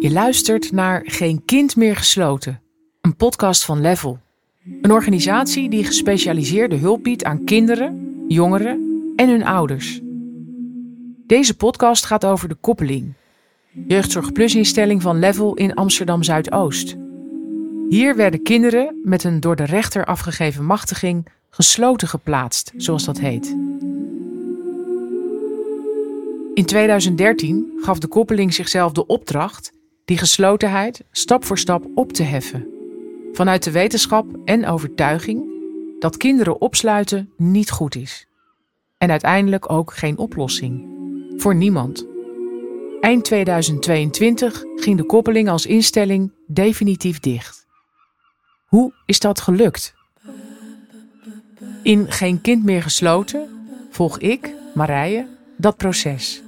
Je luistert naar Geen Kind meer gesloten, een podcast van Level. Een organisatie die gespecialiseerde hulp biedt aan kinderen, jongeren en hun ouders. Deze podcast gaat over de koppeling. Jeugdzorg Plus instelling van Level in Amsterdam Zuidoost. Hier werden kinderen met een door de rechter afgegeven machtiging gesloten geplaatst, zoals dat heet. In 2013 gaf de koppeling zichzelf de opdracht die geslotenheid stap voor stap op te heffen. Vanuit de wetenschap en overtuiging dat kinderen opsluiten niet goed is. En uiteindelijk ook geen oplossing. Voor niemand. Eind 2022 ging de koppeling als instelling definitief dicht. Hoe is dat gelukt? In Geen Kind meer gesloten volg ik, Marije, dat proces.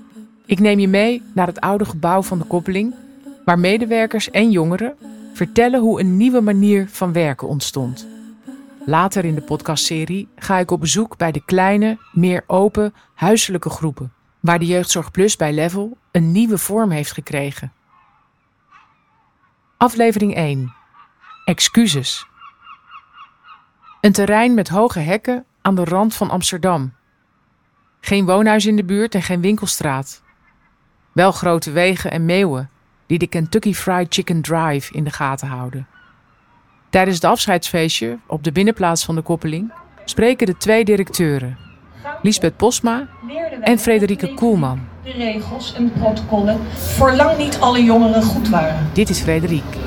Ik neem je mee naar het oude gebouw van de koppeling, waar medewerkers en jongeren vertellen hoe een nieuwe manier van werken ontstond. Later in de podcastserie ga ik op bezoek bij de kleine, meer open, huiselijke groepen, waar de Jeugdzorg Plus bij Level een nieuwe vorm heeft gekregen. Aflevering 1. Excuses. Een terrein met hoge hekken aan de rand van Amsterdam. Geen woonhuis in de buurt en geen winkelstraat. Wel grote wegen en meeuwen die de Kentucky Fried Chicken Drive in de gaten houden. Tijdens het afscheidsfeestje op de binnenplaats van de koppeling spreken de twee directeuren, Lisbeth Posma en Frederike Koelman. De regels en de protocollen voor lang niet alle jongeren goed waren. Dit is Frederike.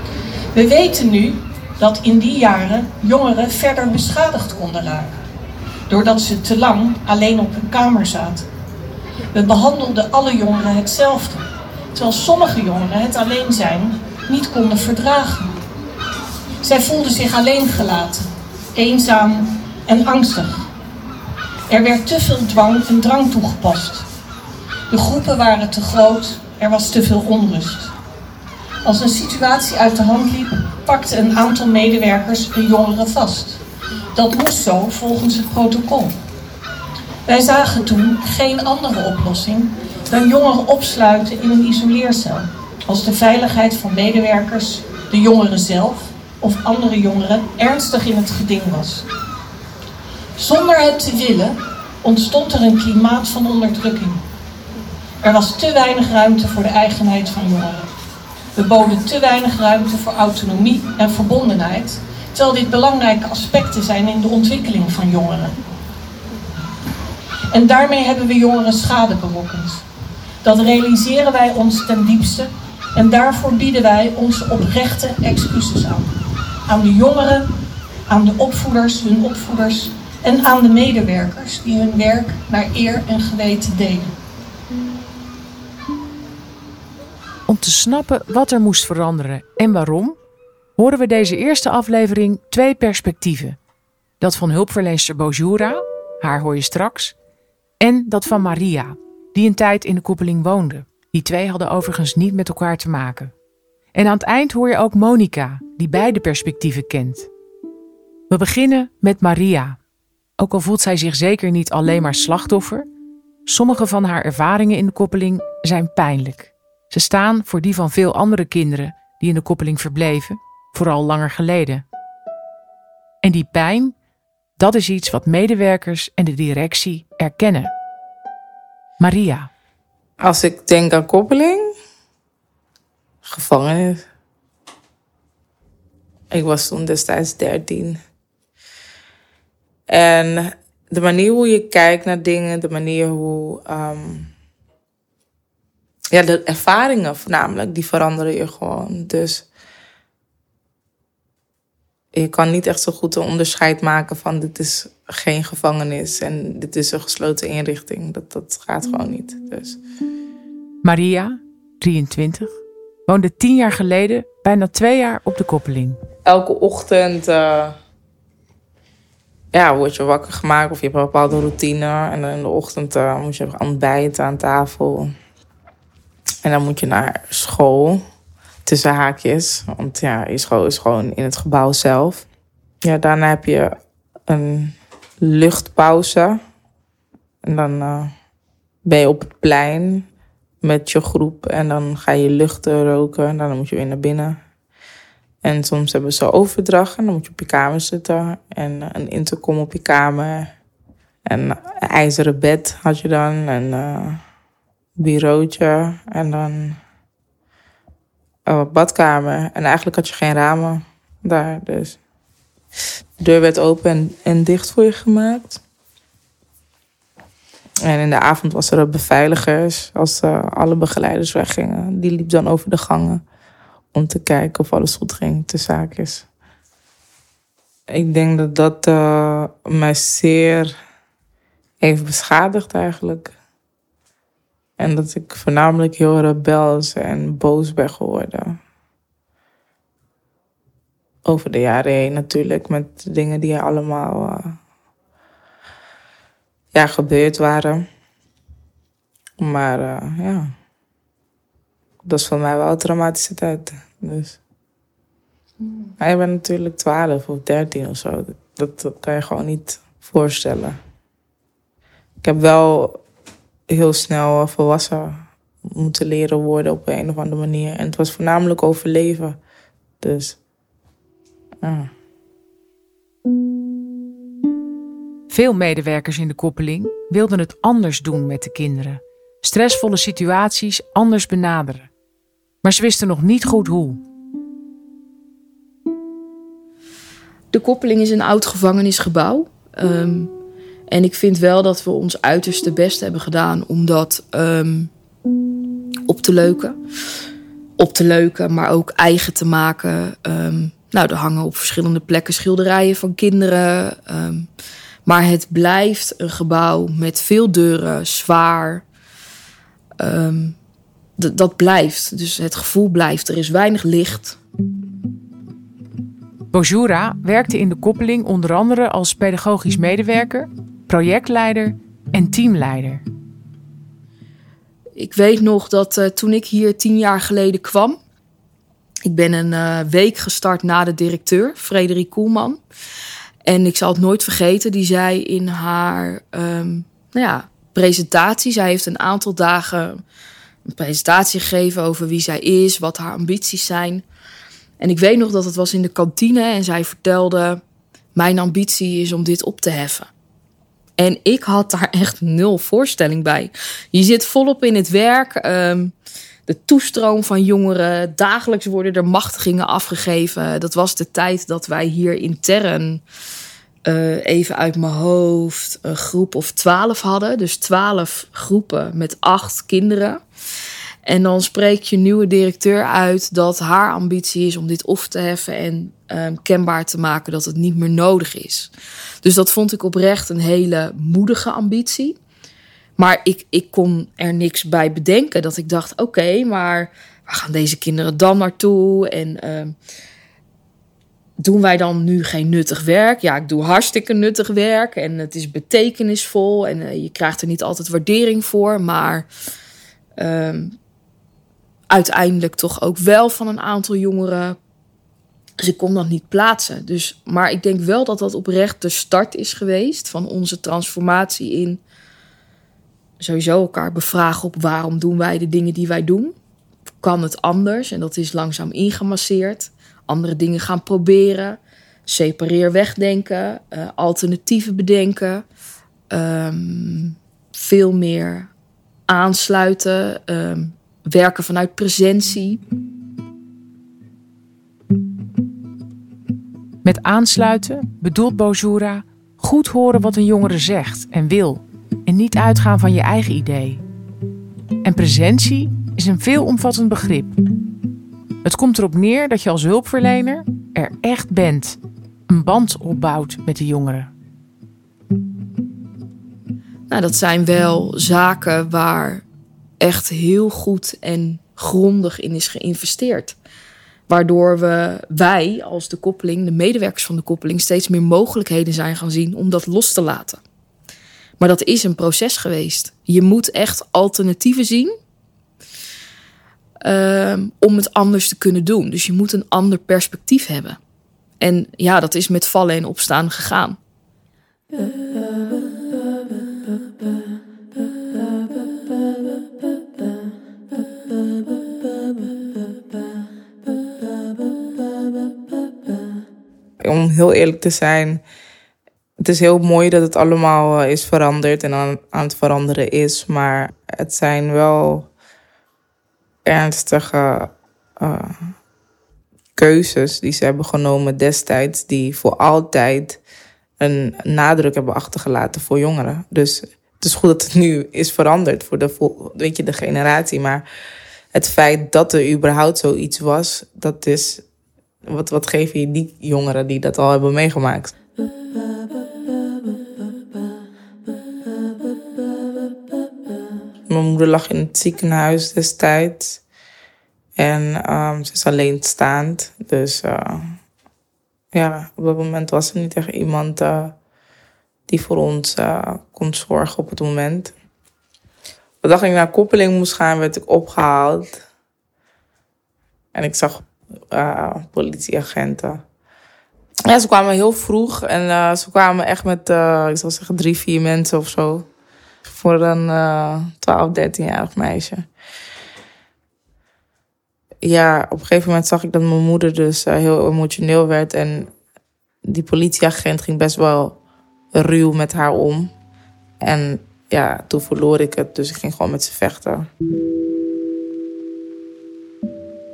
We weten nu dat in die jaren jongeren verder beschadigd konden raken. Doordat ze te lang alleen op hun kamer zaten. We behandelden alle jongeren hetzelfde. Terwijl sommige jongeren het alleen zijn niet konden verdragen. Zij voelden zich alleen gelaten, eenzaam en angstig. Er werd te veel dwang en drang toegepast. De groepen waren te groot, er was te veel onrust. Als een situatie uit de hand liep, pakte een aantal medewerkers de jongeren vast. Dat moest zo volgens het protocol. Wij zagen toen geen andere oplossing dan jongeren opsluiten in een isoleercel. Als de veiligheid van medewerkers, de jongeren zelf of andere jongeren ernstig in het geding was. Zonder het te willen ontstond er een klimaat van onderdrukking. Er was te weinig ruimte voor de eigenheid van jongeren. We boden te weinig ruimte voor autonomie en verbondenheid, terwijl dit belangrijke aspecten zijn in de ontwikkeling van jongeren. En daarmee hebben we jongeren schade berokkend. Dat realiseren wij ons ten diepste en daarvoor bieden wij onze oprechte excuses aan. Aan de jongeren, aan de opvoeders, hun opvoeders en aan de medewerkers die hun werk naar eer en geweten deden. Om te snappen wat er moest veranderen en waarom, horen we deze eerste aflevering twee perspectieven. Dat van hulpverleenster Bojura, haar hoor je straks, en dat van Maria, die een tijd in de koppeling woonde. Die twee hadden overigens niet met elkaar te maken. En aan het eind hoor je ook Monica, die beide perspectieven kent. We beginnen met Maria. Ook al voelt zij zich zeker niet alleen maar slachtoffer, sommige van haar ervaringen in de koppeling zijn pijnlijk. Ze staan voor die van veel andere kinderen die in de koppeling verbleven, vooral langer geleden. En die pijn, dat is iets wat medewerkers en de directie erkennen. Maria. Als ik denk aan koppeling, gevangenis. Ik was toen destijds 13. En de manier hoe je kijkt naar dingen, de manier hoe. Um, ja, de ervaringen voornamelijk, die veranderen je gewoon. Dus je kan niet echt zo goed een onderscheid maken van dit is geen gevangenis en dit is een gesloten inrichting. Dat, dat gaat gewoon niet. Dus. Maria, 23, woonde tien jaar geleden bijna twee jaar op de koppeling. Elke ochtend uh, ja, word je wakker gemaakt of je hebt een bepaalde routine. En dan in de ochtend uh, moet je ontbijten aan tafel. En dan moet je naar school, tussen haakjes. Want ja, is gewoon in het gebouw zelf. Ja, daarna heb je een luchtpauze. En dan uh, ben je op het plein met je groep. En dan ga je luchten roken en dan moet je weer naar binnen. En soms hebben ze overdracht en dan moet je op je kamer zitten. En een intercom op je kamer. En een ijzeren bed had je dan. En uh, bureautje. En dan uh, badkamer. En eigenlijk had je geen ramen daar. Dus de deur werd open en, en dicht voor je gemaakt. En in de avond was er beveiligers als uh, alle begeleiders weggingen. Die liep dan over de gangen om te kijken of alles goed ging te zaakjes. Ik denk dat dat uh, mij zeer heeft beschadigd eigenlijk. En dat ik voornamelijk heel rebels en boos ben geworden. Over de jaren heen natuurlijk, met dingen die allemaal uh, ja, gebeurd waren. Maar uh, ja, dat is voor mij wel een traumatische tijd. Dus. Hmm. Maar je bent natuurlijk 12 of 13 of zo. Dat, dat kan je gewoon niet voorstellen. Ik heb wel heel snel volwassen moeten leren worden op een of andere manier. En het was voornamelijk overleven. Dus. Ja. Veel medewerkers in de koppeling wilden het anders doen met de kinderen. Stressvolle situaties anders benaderen. Maar ze wisten nog niet goed hoe. De koppeling is een oud gevangenisgebouw. Um, en ik vind wel dat we ons uiterste best hebben gedaan om dat um, op te leuken. Op te leuken, maar ook eigen te maken. Um, nou, er hangen op verschillende plekken schilderijen van kinderen. Um, maar het blijft een gebouw met veel deuren, zwaar. Dat blijft. Dus het gevoel blijft. Er is weinig licht. Bojura werkte in de koppeling onder andere als pedagogisch medewerker, projectleider en teamleider. Ik weet nog dat uh, toen ik hier tien jaar geleden kwam, ik ben een uh, week gestart na de directeur, Frederik Koelman. En ik zal het nooit vergeten, die zei in haar um, nou ja, presentatie, zij heeft een aantal dagen een presentatie gegeven over wie zij is, wat haar ambities zijn. En ik weet nog dat het was in de kantine en zij vertelde: Mijn ambitie is om dit op te heffen. En ik had daar echt nul voorstelling bij. Je zit volop in het werk. Um, de toestroom van jongeren. Dagelijks worden er machtigingen afgegeven. Dat was de tijd dat wij hier intern, uh, even uit mijn hoofd, een groep of twaalf hadden. Dus twaalf groepen met acht kinderen. En dan spreekt je nieuwe directeur uit dat haar ambitie is om dit op te heffen en um, kenbaar te maken dat het niet meer nodig is. Dus dat vond ik oprecht een hele moedige ambitie. Maar ik, ik kon er niks bij bedenken. Dat ik dacht: oké, maar waar gaan deze kinderen dan naartoe? En uh, doen wij dan nu geen nuttig werk? Ja, ik doe hartstikke nuttig werk en het is betekenisvol en uh, je krijgt er niet altijd waardering voor. Maar uh, uiteindelijk toch ook wel van een aantal jongeren. Dus ik kon dat niet plaatsen. Dus, maar ik denk wel dat dat oprecht de start is geweest van onze transformatie in sowieso elkaar bevragen op waarom doen wij de dingen die wij doen. Kan het anders? En dat is langzaam ingemasseerd. Andere dingen gaan proberen. Separeer wegdenken. Uh, alternatieven bedenken. Um, veel meer aansluiten. Um, werken vanuit presentie. Met aansluiten bedoelt Bojura goed horen wat een jongere zegt en wil en niet uitgaan van je eigen idee. En presentie is een veelomvattend begrip. Het komt erop neer dat je als hulpverlener er echt bent, een band opbouwt met de jongeren. Nou, dat zijn wel zaken waar echt heel goed en grondig in is geïnvesteerd. Waardoor we, wij als de koppeling, de medewerkers van de koppeling, steeds meer mogelijkheden zijn gaan zien om dat los te laten. Maar dat is een proces geweest. Je moet echt alternatieven zien um, om het anders te kunnen doen. Dus je moet een ander perspectief hebben. En ja, dat is met vallen en opstaan gegaan. Om heel eerlijk te zijn, het is heel mooi dat het allemaal eh, is veranderd en aan, aan het veranderen is. Maar het zijn wel ernstige uh, keuzes die ze hebben genomen destijds, die voor altijd een nadruk hebben achtergelaten voor jongeren. Dus het is goed dat het nu is veranderd voor de, weet je, de generatie. Maar het feit dat er überhaupt zoiets was, dat is. Wat, wat geef je die jongeren die dat al hebben meegemaakt? Mijn moeder lag in het ziekenhuis destijds. En um, ze is alleenstaand. Dus uh, ja, op dat moment was er niet echt iemand uh, die voor ons uh, kon zorgen op het moment. Dag ik naar koppeling moest gaan, werd ik opgehaald. En ik zag politieagenten. Ja, ze kwamen heel vroeg en ze kwamen echt met, ik zal zeggen, drie, vier mensen of zo. Voor een 12, 13-jarig meisje ja, op een gegeven moment zag ik dat mijn moeder dus heel emotioneel werd. En die politieagent ging best wel ruw met haar om. En ja, toen verloor ik het, dus ik ging gewoon met ze vechten.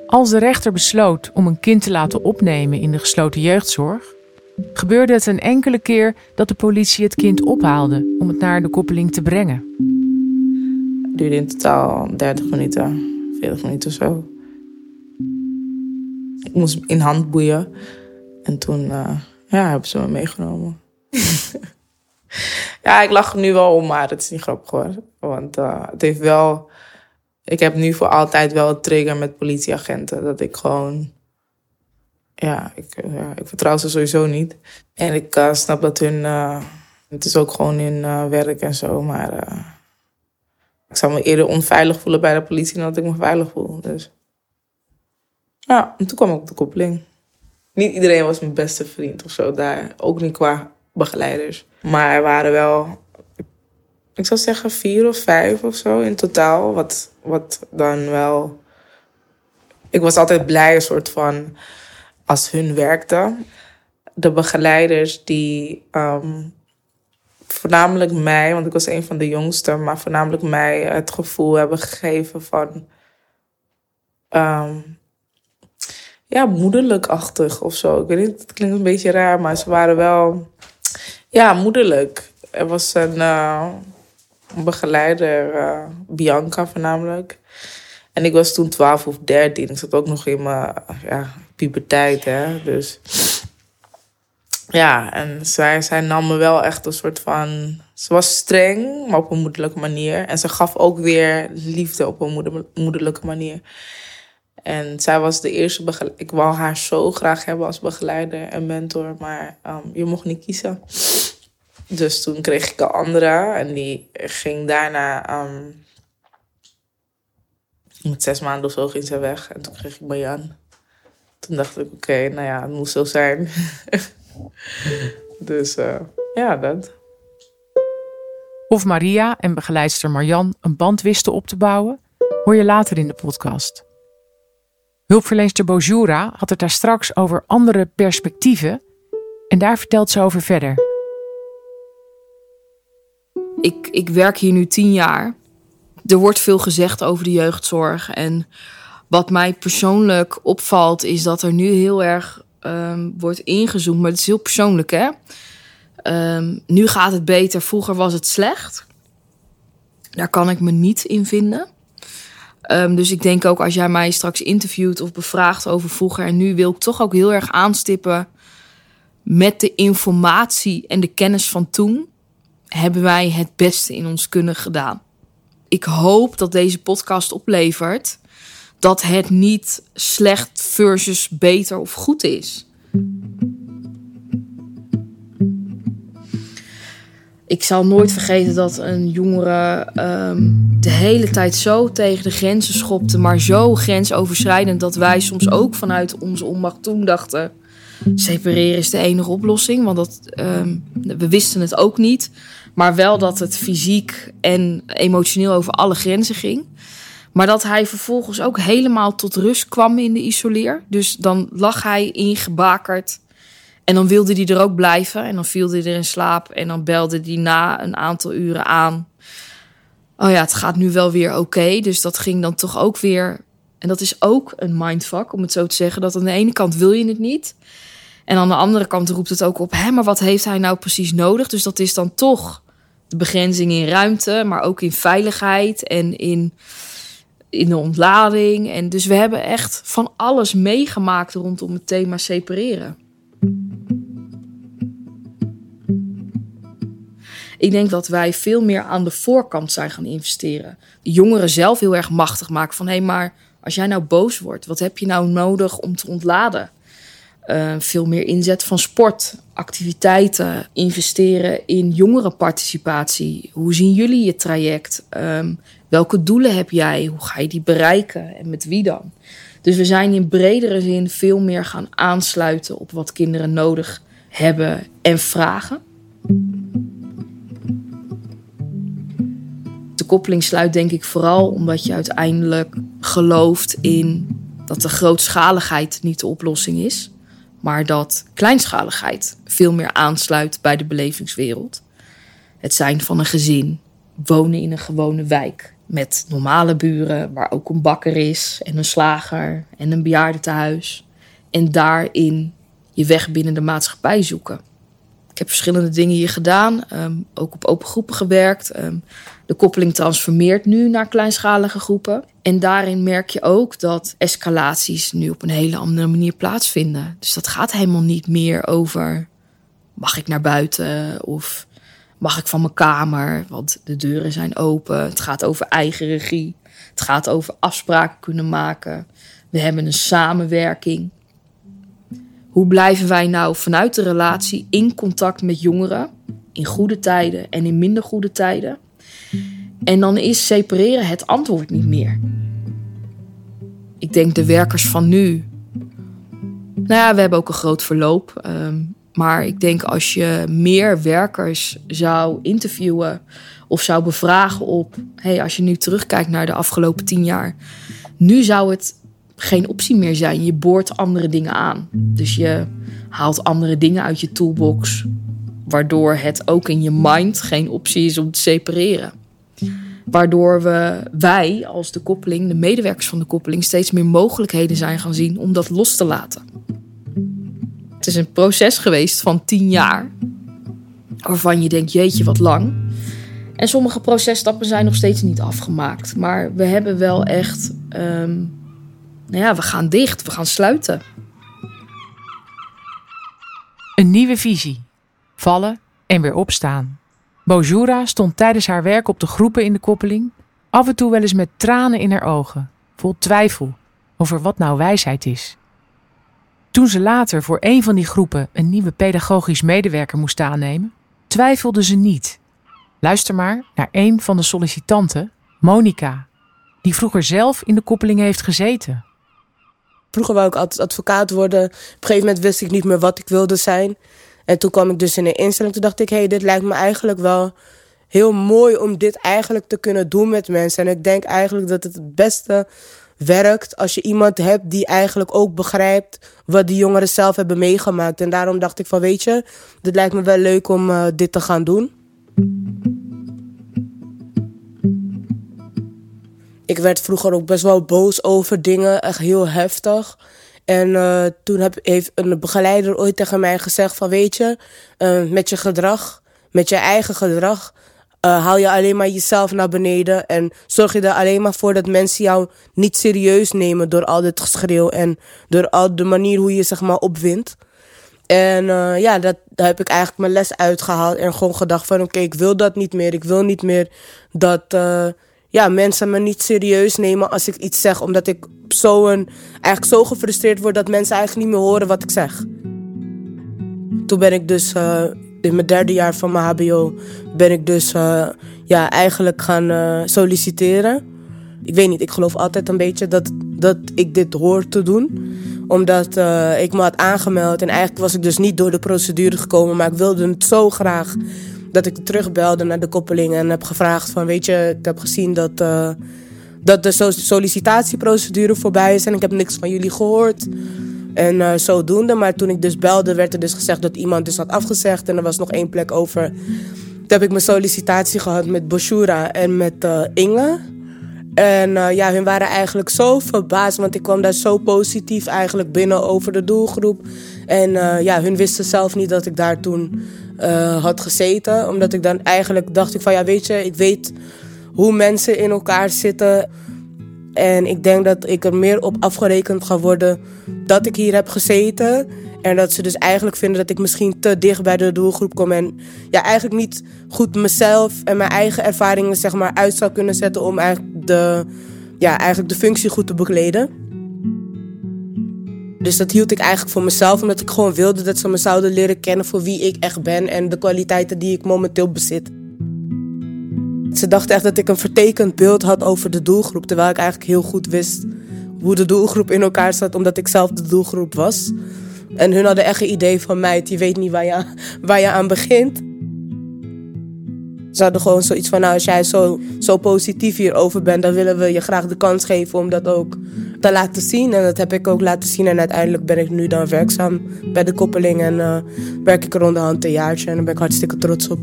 Als de rechter besloot om een kind te laten opnemen in de gesloten jeugdzorg, gebeurde het een enkele keer dat de politie het kind ophaalde om het naar de koppeling te brengen. Het duurde in totaal 30 minuten, 40 minuten zo. Ik moest in hand boeien. En toen uh, ja, hebben ze me meegenomen. ja, ik lach nu wel om, maar het is niet grappig hoor. Want uh, het heeft wel... Ik heb nu voor altijd wel een trigger met politieagenten. Dat ik gewoon... Ja, ik, ja, ik vertrouw ze sowieso niet. En ik uh, snap dat hun... het is ook gewoon hun werk en zo, maar... ik zou me eerder onveilig voelen bij de politie dan dat ik me veilig voel. Dus... Ja, en toen kwam ik op de koppeling. Niet iedereen was mijn beste vriend of zo daar. Ook niet qua begeleiders. Maar er waren wel, ik zou zeggen, vier of vijf of zo in totaal. Wat, wat dan wel. Ik was altijd blij, een soort van. Als hun werkte. De begeleiders die. Um, voornamelijk mij, want ik was een van de jongsten, maar voornamelijk mij het gevoel hebben gegeven van. Um, ja, moederlijkachtig of zo. Ik weet niet, het klinkt een beetje raar, maar ze waren wel ja, moederlijk. Er was een uh, begeleider, uh, Bianca voornamelijk. En ik was toen 12 of 13. Ik zat ook nog in mijn ja, puberteit, hè. Dus ja, en zij, zij nam me wel echt een soort van... Ze was streng, maar op een moederlijke manier. En ze gaf ook weer liefde op een moeder, moederlijke manier. En zij was de eerste begeleider. Ik wou haar zo graag hebben als begeleider en mentor, maar um, je mocht niet kiezen. Dus toen kreeg ik een andere en die ging daarna. Um, met zes maanden of zo ging ze weg en toen kreeg ik Marjan. Toen dacht ik, oké, nou ja, het moest zo zijn. dus uh, ja, dat. Of Maria en begeleidster Marjan een band wisten op te bouwen, hoor je later in de podcast. Hulpverlenster Bojura had het daar straks over andere perspectieven en daar vertelt ze over verder. Ik, ik werk hier nu tien jaar. Er wordt veel gezegd over de jeugdzorg. En wat mij persoonlijk opvalt, is dat er nu heel erg um, wordt ingezoomd. Maar het is heel persoonlijk, hè? Um, nu gaat het beter, vroeger was het slecht. Daar kan ik me niet in vinden. Um, dus ik denk ook als jij mij straks interviewt of bevraagt over vroeger en nu, wil ik toch ook heel erg aanstippen. Met de informatie en de kennis van toen hebben wij het beste in ons kunnen gedaan. Ik hoop dat deze podcast oplevert dat het niet slecht versus beter of goed is. Ik zal nooit vergeten dat een jongere um, de hele tijd zo tegen de grenzen schopte, maar zo grensoverschrijdend dat wij soms ook vanuit onze onmacht toen dachten: separeren is de enige oplossing. Want dat, um, we wisten het ook niet, maar wel dat het fysiek en emotioneel over alle grenzen ging. Maar dat hij vervolgens ook helemaal tot rust kwam in de isoleer. Dus dan lag hij ingebakerd En dan wilde hij er ook blijven en dan viel hij er in slaap en dan belde hij na een aantal uren aan. Oh ja, het gaat nu wel weer oké. Dus dat ging dan toch ook weer. En dat is ook een mindfuck, om het zo te zeggen. Dat aan de ene kant wil je het niet. En aan de andere kant roept het ook op, hè, maar wat heeft hij nou precies nodig? Dus dat is dan toch de begrenzing in ruimte, maar ook in veiligheid en in, in de ontlading. En dus we hebben echt van alles meegemaakt rondom het thema separeren. Ik denk dat wij veel meer aan de voorkant zijn gaan investeren. De jongeren zelf heel erg machtig maken van hé, maar als jij nou boos wordt, wat heb je nou nodig om te ontladen? Uh, veel meer inzet van sport, activiteiten, investeren in jongerenparticipatie. Hoe zien jullie je traject? Um, welke doelen heb jij? Hoe ga je die bereiken en met wie dan? Dus we zijn in bredere zin veel meer gaan aansluiten op wat kinderen nodig hebben en vragen. De koppeling sluit denk ik vooral omdat je uiteindelijk gelooft in dat de grootschaligheid niet de oplossing is, maar dat kleinschaligheid veel meer aansluit bij de belevingswereld. Het zijn van een gezin, wonen in een gewone wijk met normale buren, waar ook een bakker is en een slager en een bejaardentehuis. En daarin je weg binnen de maatschappij zoeken. Ik heb verschillende dingen hier gedaan, um, ook op open groepen gewerkt. Um, de koppeling transformeert nu naar kleinschalige groepen. En daarin merk je ook dat escalaties nu op een hele andere manier plaatsvinden. Dus dat gaat helemaal niet meer over mag ik naar buiten of mag ik van mijn kamer, want de deuren zijn open. Het gaat over eigen regie. Het gaat over afspraken kunnen maken. We hebben een samenwerking. Hoe blijven wij nou vanuit de relatie in contact met jongeren in goede tijden en in minder goede tijden? En dan is separeren het antwoord niet meer. Ik denk de werkers van nu. Nou ja, we hebben ook een groot verloop. Um, maar ik denk als je meer werkers zou interviewen of zou bevragen op, hey, als je nu terugkijkt naar de afgelopen tien jaar, nu zou het geen optie meer zijn. Je boort andere dingen aan. Dus je haalt andere dingen uit je toolbox, waardoor het ook in je mind geen optie is om te separeren. Waardoor we, wij als de koppeling, de medewerkers van de koppeling, steeds meer mogelijkheden zijn gaan zien om dat los te laten. Het is een proces geweest van tien jaar. Waarvan je denkt, jeetje, wat lang. En sommige processtappen zijn nog steeds niet afgemaakt. Maar we hebben wel echt... Um, nou ja, we gaan dicht, we gaan sluiten. Een nieuwe visie. Vallen en weer opstaan. Bojura stond tijdens haar werk op de groepen in de koppeling... af en toe wel eens met tranen in haar ogen. Vol twijfel over wat nou wijsheid is. Toen ze later voor een van die groepen een nieuwe pedagogisch medewerker moest aannemen, twijfelde ze niet. Luister maar naar een van de sollicitanten, Monica, die vroeger zelf in de koppeling heeft gezeten. Vroeger wou ik altijd advocaat worden. Op een gegeven moment wist ik niet meer wat ik wilde zijn. En toen kwam ik dus in een instelling. Toen dacht ik, hé, hey, dit lijkt me eigenlijk wel heel mooi om dit eigenlijk te kunnen doen met mensen. En ik denk eigenlijk dat het het beste werkt als je iemand hebt die eigenlijk ook begrijpt wat die jongeren zelf hebben meegemaakt. En daarom dacht ik van weet je, dit lijkt me wel leuk om uh, dit te gaan doen. Ik werd vroeger ook best wel boos over dingen, echt heel heftig. En uh, toen heb, heeft een begeleider ooit tegen mij gezegd van weet je, uh, met je gedrag, met je eigen gedrag, uh, haal je alleen maar jezelf naar beneden en zorg je er alleen maar voor dat mensen jou niet serieus nemen door al dit geschreeuw en door al de manier hoe je zeg maar opwindt. En ja, dat, daar heb ik eigenlijk mijn les uitgehaald en gewoon gedacht van oké, ik wil dat niet meer. Ik wil niet meer dat ja, mensen me niet serieus nemen als ik iets zeg, omdat ik zo een, eigenlijk zo gefrustreerd word dat mensen eigenlijk niet meer horen wat ik zeg. Toen ben ik dus in mijn derde jaar van mijn HBO ben ik dus uh, ja, eigenlijk gaan uh, solliciteren. Ik weet niet, ik geloof altijd een beetje dat, dat ik dit hoor te doen. Omdat ik me had aangemeld en eigenlijk was ik dus niet door de procedure gekomen. Maar ik wilde het zo graag dat ik terugbelde naar de koppeling en heb gevraagd van... Weet je, ik heb gezien dat, dat de sollicitatieprocedure voorbij is en ik heb niks van jullie gehoord. En uh, zodoende, maar toen ik dus belde, werd er dus gezegd dat iemand dus had afgezegd en er was nog één plek over. Toen heb ik mijn sollicitatie gehad met Boshura en met uh, Inge. En uh, ja, hun waren eigenlijk zo verbaasd, want ik kwam daar zo positief eigenlijk binnen over de doelgroep. En ja, hun wisten zelf niet dat ik daar toen had gezeten. Omdat ik dan eigenlijk dacht ik van ja, weet je, ik weet hoe mensen in elkaar zitten. En ik denk dat ik er meer op afgerekend ga worden dat ik hier heb gezeten. En dat ze dus eigenlijk vinden dat ik misschien te dicht bij de doelgroep kom. En ja, eigenlijk niet goed mezelf en mijn eigen ervaringen zeg maar, uit zou kunnen zetten om eigenlijk de, ja, eigenlijk de functie goed te bekleden. Dus dat hield ik eigenlijk voor mezelf, omdat ik gewoon wilde dat ze me zouden leren kennen voor wie ik echt ben en de kwaliteiten die ik momenteel bezit. Ze dachten echt dat ik een vertekend beeld had over de doelgroep, terwijl ik eigenlijk heel goed wist hoe de doelgroep in elkaar zat, omdat ik zelf de doelgroep was. En hun hadden echt een idee van mij, je weet niet waar je, waar je aan begint. Ze hadden gewoon zoiets van, nou, als jij zo, zo positief hierover bent, dan willen we je graag de kans geven om dat ook te laten zien. En dat heb ik ook laten zien. En uiteindelijk ben ik nu dan werkzaam bij de koppeling en uh, werk ik er onderhand een jaartje. En daar ben ik hartstikke trots op.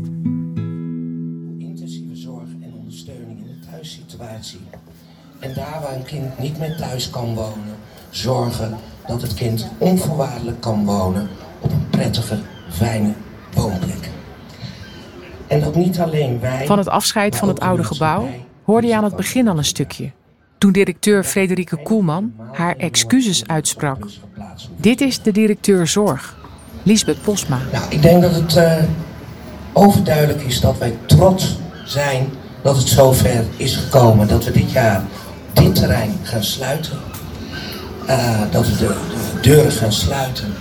En daar waar een kind niet meer thuis kan wonen, zorgen dat het kind onvoorwaardelijk kan wonen op een prettige, fijne woonplek. En dat niet alleen wij. Van het afscheid van het oude gebouw hoorde je aan het begin al een stukje. Toen directeur Frederike Koelman haar excuses uitsprak. Dit is de directeur zorg, Lisbeth Posma. Nou, ik denk dat het uh, overduidelijk is dat wij trots zijn dat het zover is gekomen. Dat we dit jaar dit terrein gaan sluiten. Uh, dat we de, de, deuren gaan sluiten.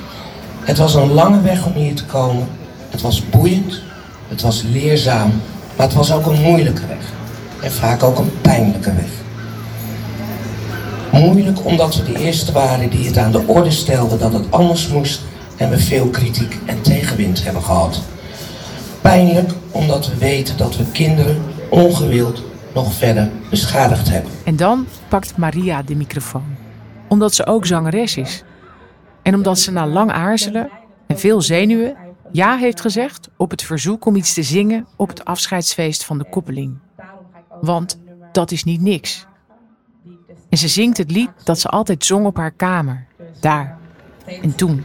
Het was een lange weg om hier te komen. Het was boeiend. Het was leerzaam. Maar het was ook een moeilijke weg. En vaak ook een pijnlijke weg. Moeilijk omdat we de eerste waren die het aan de orde stelden dat het anders moest. En we veel kritiek en tegenwind hebben gehad. Pijnlijk omdat we weten dat we kinderen ongewild nog verder beschadigd hebben. En dan pakt Maria de microfoon. Omdat ze ook zangeres is. En omdat ze na lang aarzelen en veel zenuwen ja heeft gezegd op het verzoek om iets te zingen op het afscheidsfeest van de koppeling. Want dat is niet niks. En ze zingt het lied dat ze altijd zong op haar kamer. Daar. En toen.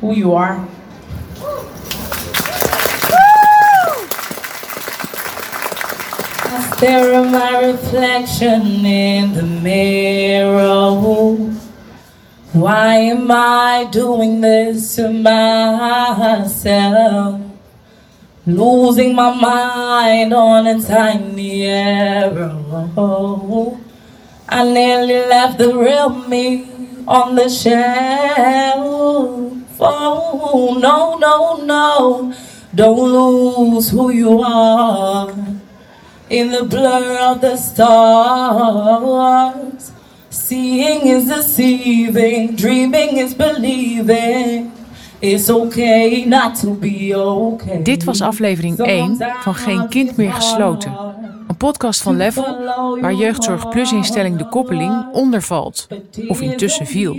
Reflection in the mirror. Why am I doing this to myself? Losing my mind on a tiny error. I nearly left the real me on the shelf. Oh, no, no, no. Don't lose who you are in the blur of the stars. Seeing is deceiving, dreaming is believing. It's okay not to be okay. Dit was aflevering 1 van Geen Kind meer gesloten. Een podcast van Level waar Jeugdzorg Plus instelling De Koppeling onder valt. Of intussen viel.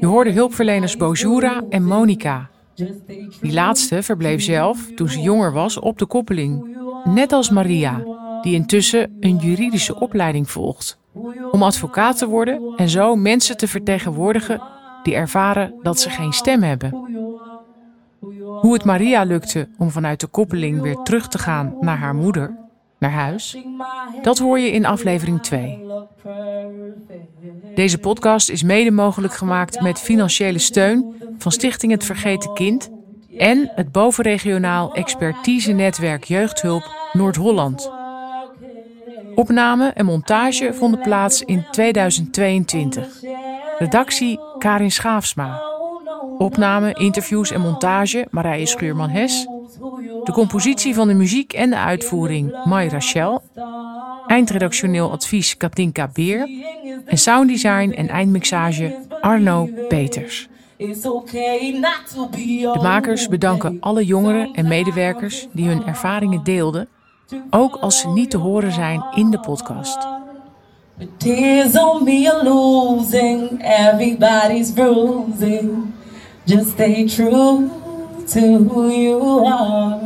Je hoorde hulpverleners Bojura en Monica. Die laatste verbleef zelf, toen ze jonger was, op de koppeling. Net als Maria, die intussen een juridische opleiding volgt. Om advocaat te worden en zo mensen te vertegenwoordigen die ervaren dat ze geen stem hebben. Hoe het Maria lukte om vanuit de koppeling weer terug te gaan naar haar moeder, naar huis, dat hoor je in aflevering 2. Deze podcast is mede mogelijk gemaakt met financiële steun van Stichting Het Vergeten Kind en het bovenregionaal expertise-netwerk Jeugdhulp Noord-Holland. Opname en montage vonden plaats in 2022. Redactie Karin Schaafsma. Opname, interviews en montage Marije Schuurman-Hes. De compositie van de muziek en de uitvoering Mai Rachel. Eindredactioneel advies Katinka Beer. En sounddesign en eindmixage Arno Peters. De makers bedanken alle jongeren en medewerkers die hun ervaringen deelden, ook als ze niet te horen zijn in de podcast. Just stay true to who you are.